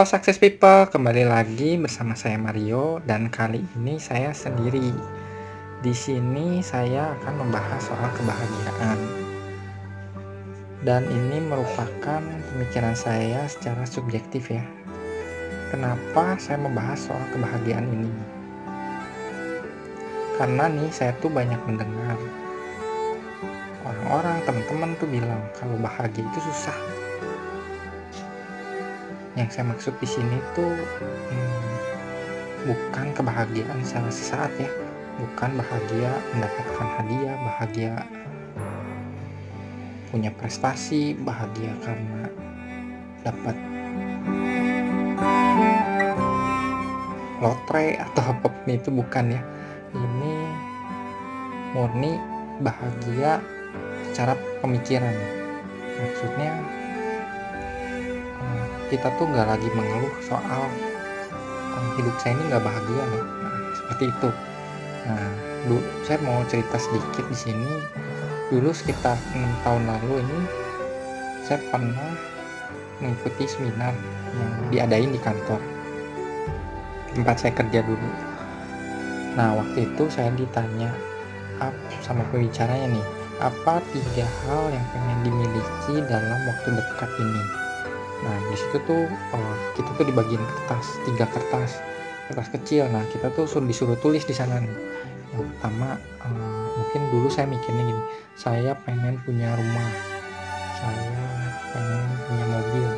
Halo Success People, kembali lagi bersama saya Mario dan kali ini saya sendiri. Di sini saya akan membahas soal kebahagiaan. Dan ini merupakan pemikiran saya secara subjektif ya. Kenapa saya membahas soal kebahagiaan ini? Karena nih saya tuh banyak mendengar orang-orang teman-teman tuh bilang kalau bahagia itu susah yang saya maksud di sini tuh hmm, bukan kebahagiaan secara sesaat ya. Bukan bahagia mendapatkan hadiah bahagia punya prestasi bahagia karena dapat lotre atau apa pun itu bukan ya. Ini murni bahagia secara pemikiran. Maksudnya kita tuh nggak lagi mengeluh soal oh, hidup saya ini nggak bahagia nih. Nah, seperti itu. Nah dulu saya mau cerita sedikit di sini. Dulu sekitar enam tahun lalu ini saya pernah mengikuti seminar yang diadain di kantor. Tempat saya kerja dulu. Nah waktu itu saya ditanya sama pembicaranya nih apa tiga hal yang pengen dimiliki dalam waktu dekat ini nah di situ tuh uh, kita tuh dibagiin kertas tiga kertas kertas kecil. Nah kita tuh suruh disuruh tulis di sana pertama uh, mungkin dulu saya mikirnya gini saya pengen punya rumah saya pengen punya mobil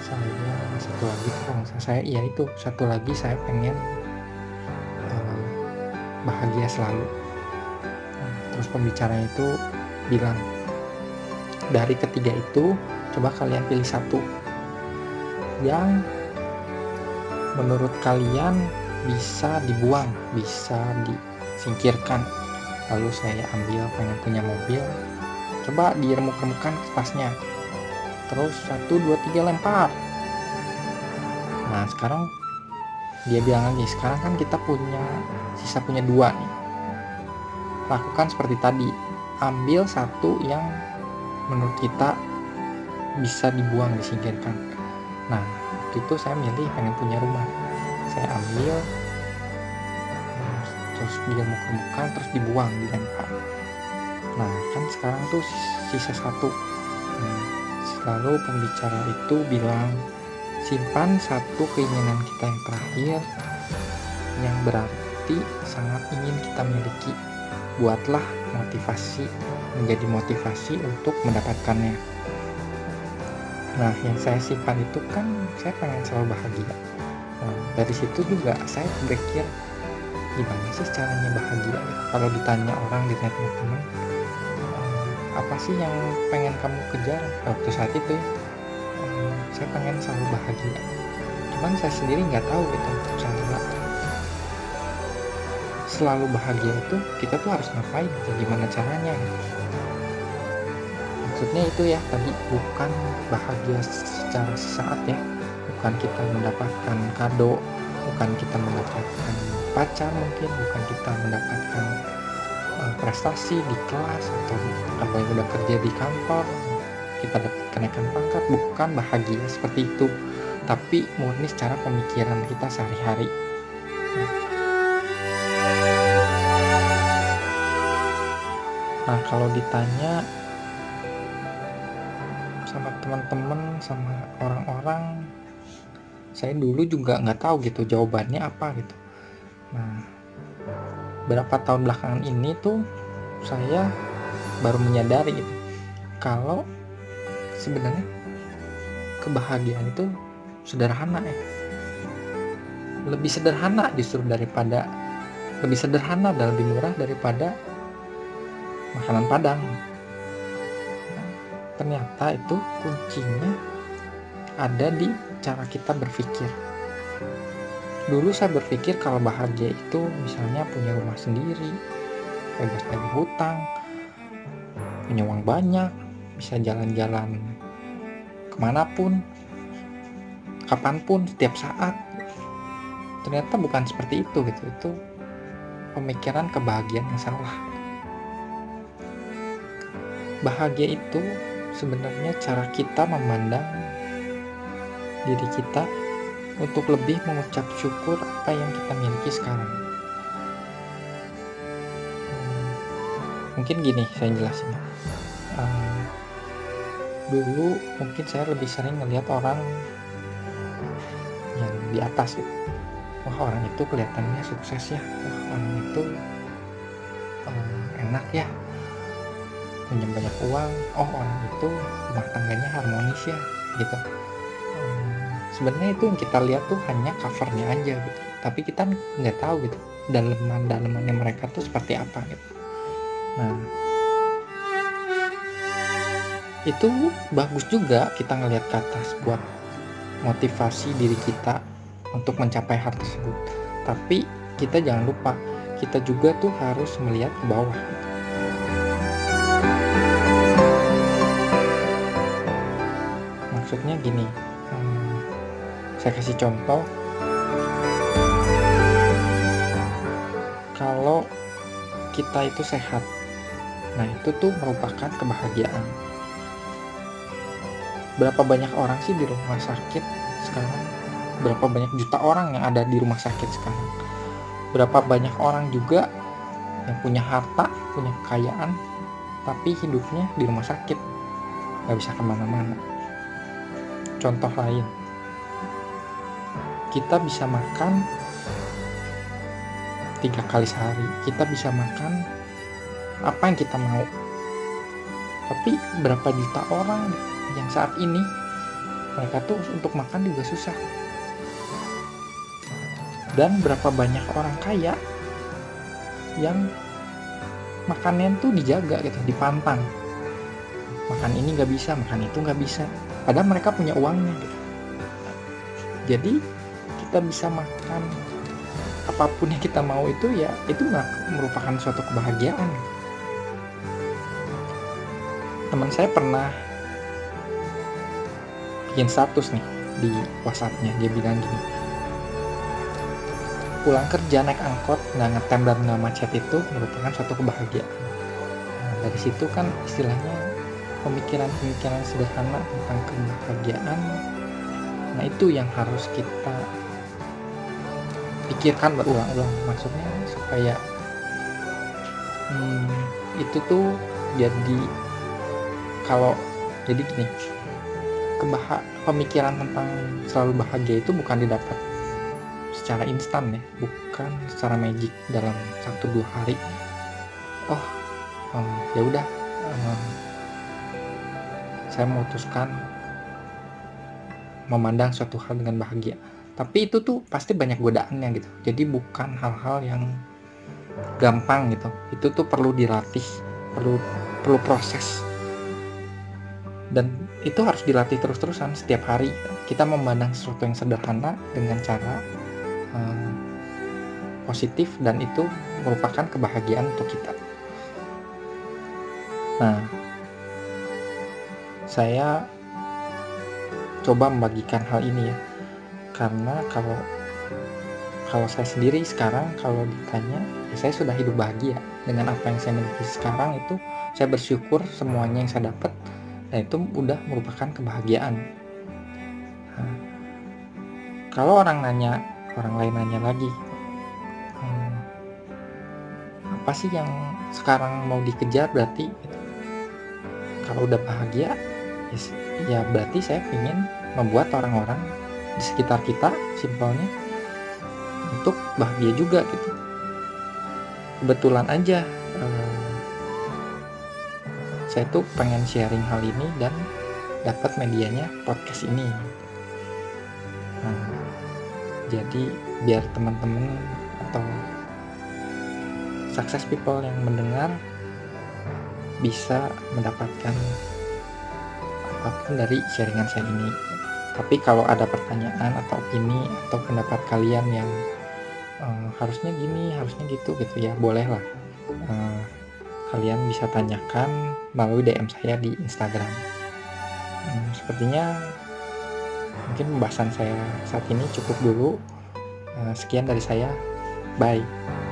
saya satu lagi kalau saya iya itu satu lagi saya pengen uh, bahagia selalu. Nah, terus pembicara itu bilang dari ketiga itu coba kalian pilih satu yang menurut kalian bisa dibuang, bisa disingkirkan. Lalu saya ambil pengen punya mobil, coba diremuk-remukan kertasnya. Terus satu dua tiga lempar. Nah sekarang dia bilang lagi, sekarang kan kita punya sisa punya dua nih. Lakukan seperti tadi, ambil satu yang menurut kita bisa dibuang, disingkirkan nah waktu itu saya milih pengen punya rumah. Saya ambil terus dia muka-muka terus dibuang dilempar. Nah kan sekarang tuh sisa satu. Nah, selalu pembicara itu bilang simpan satu keinginan kita yang terakhir yang berarti sangat ingin kita miliki. Buatlah motivasi menjadi motivasi untuk mendapatkannya nah yang saya simpan itu kan saya pengen selalu bahagia. Nah, dari situ juga saya berpikir gimana sih caranya bahagia? Kalau ditanya orang ditanya teman-teman eh, apa sih yang pengen kamu kejar? Waktu saat itu ya eh, saya pengen selalu bahagia. Cuman saya sendiri nggak tahu gitu cara selalu bahagia itu kita tuh harus ngapain? Gimana caranya maksudnya itu ya tadi bukan bahagia secara sesaat ya. Bukan kita mendapatkan kado bukan kita mendapatkan pacar mungkin bukan kita mendapatkan uh, prestasi di kelas atau apa yang udah kerja di kantor kita dapat kenaikan pangkat bukan bahagia seperti itu. Tapi murni secara pemikiran kita sehari-hari. Nah kalau ditanya sama teman-teman sama orang-orang. Saya dulu juga nggak tahu gitu jawabannya apa gitu. Nah berapa tahun belakangan ini tuh saya baru menyadari gitu kalau sebenarnya kebahagiaan itu sederhana ya. Lebih sederhana justru daripada lebih sederhana dan lebih murah daripada makanan padang ternyata itu kuncinya ada di cara kita berpikir. Dulu saya berpikir kalau bahagia itu misalnya punya rumah sendiri bebas dari hutang punya uang banyak bisa jalan-jalan ke mana pun kapan pun setiap saat. Ternyata bukan seperti itu gitu itu pemikiran kebahagiaan yang salah. Bahagia itu sebenarnya cara kita memandang diri kita untuk lebih mengucap syukur apa yang kita miliki sekarang. Hmm, mungkin gini saya jelasin. Um, dulu mungkin saya lebih sering melihat orang yang di atas gitu. Wah orang itu kelihatannya sukses ya. Wah orang itu um, enak ya punya banyak uang. Oh orang itu rumah tangganya harmonis ya gitu. Sebenarnya itu yang kita lihat tuh hanya covernya aja gitu. Tapi kita nggak tahu gitu daleman dalemannya mereka tuh seperti apa gitu. Nah itu bagus juga kita ngelihat ke atas buat motivasi diri kita untuk mencapai hal tersebut. Tapi kita jangan lupa kita juga tuh harus melihat ke bawah gitu. Maksudnya gini. Hmm, saya kasih contoh. Kalau kita itu sehat nah itu tuh merupakan kebahagiaan. Berapa banyak orang sih di rumah sakit sekarang? Berapa banyak juta orang yang ada di rumah sakit sekarang? Berapa banyak orang juga yang punya harta punya kekayaan tapi hidupnya di rumah sakit? Nggak bisa ke mana-mana contoh lain. Kita bisa makan tiga kali sehari. Kita bisa makan apa yang kita mau. Tapi berapa juta orang yang saat ini mereka tuh untuk makan juga susah. Dan berapa banyak orang kaya yang makannya tuh dijaga gitu dipantang. Makan ini nggak bisa makan itu nggak bisa padahal mereka punya uangnya gitu. jadi kita bisa makan apa pun yang kita mau itu ya itu merupakan suatu kebahagiaan. Teman saya pernah bikin status nih di whatsappnya. Dia bilang gini pulang kerja naik angkot nggak ngetem dan nggak macet itu merupakan suatu kebahagiaan. Nah, dari situ kan istilahnya pemikiran-pemikiran sederhana tentang kebahagiaan. Nah itu yang harus kita pikirkan berulang-ulang. Maksudnya supaya hmm, itu tuh jadi kalau jadi gini kebah pemikiran tentang selalu bahagia itu bukan didapat secara instan ya bukan secara magic dalam satu dua hari. Oh um, ya udah um, saya memutuskan memandang suatu hal dengan bahagia. Tapi itu tuh pasti banyak godaannya gitu. Jadi bukan hal-hal yang gampang gitu. Itu tuh perlu dilatih perlu perlu proses. Dan itu harus dilatih terus-terusan. Setiap hari kita memandang sesuatu yang sederhana dengan cara um, positif dan itu merupakan kebahagiaan untuk kita. Nah saya coba membagikan hal ini ya. Karena kalau kalau saya sendiri sekarang kalau ditanya ya saya sudah hidup bahagia. Dengan apa yang saya miliki sekarang itu saya bersyukur semuanya yang saya dapat dan itu udah merupakan kebahagiaan. Nah, kalau orang nanya orang lain nanya lagi hmm, apa sih yang sekarang mau dikejar berarti? Kalau udah bahagia ya berarti saya ingin membuat orang-orang di sekitar kita simpelnya untuk bahagia juga gitu. Kebetulan aja eh, saya tuh pengen sharing hal ini dan dapat medianya podcast ini. Nah, jadi biar teman-teman atau sukses people yang mendengar bisa mendapatkan apa pun dari sharingan saya ini. Tapi kalau ada pertanyaan atau opini atau pendapat kalian yang uh, harusnya gini harusnya gitu gitu ya bolehlah uh, kalian bisa tanyakan melalui DM saya di Instagram. Hmm, sepertinya mungkin pembahasan saya saat ini cukup dulu. Uh, sekian dari saya. Bye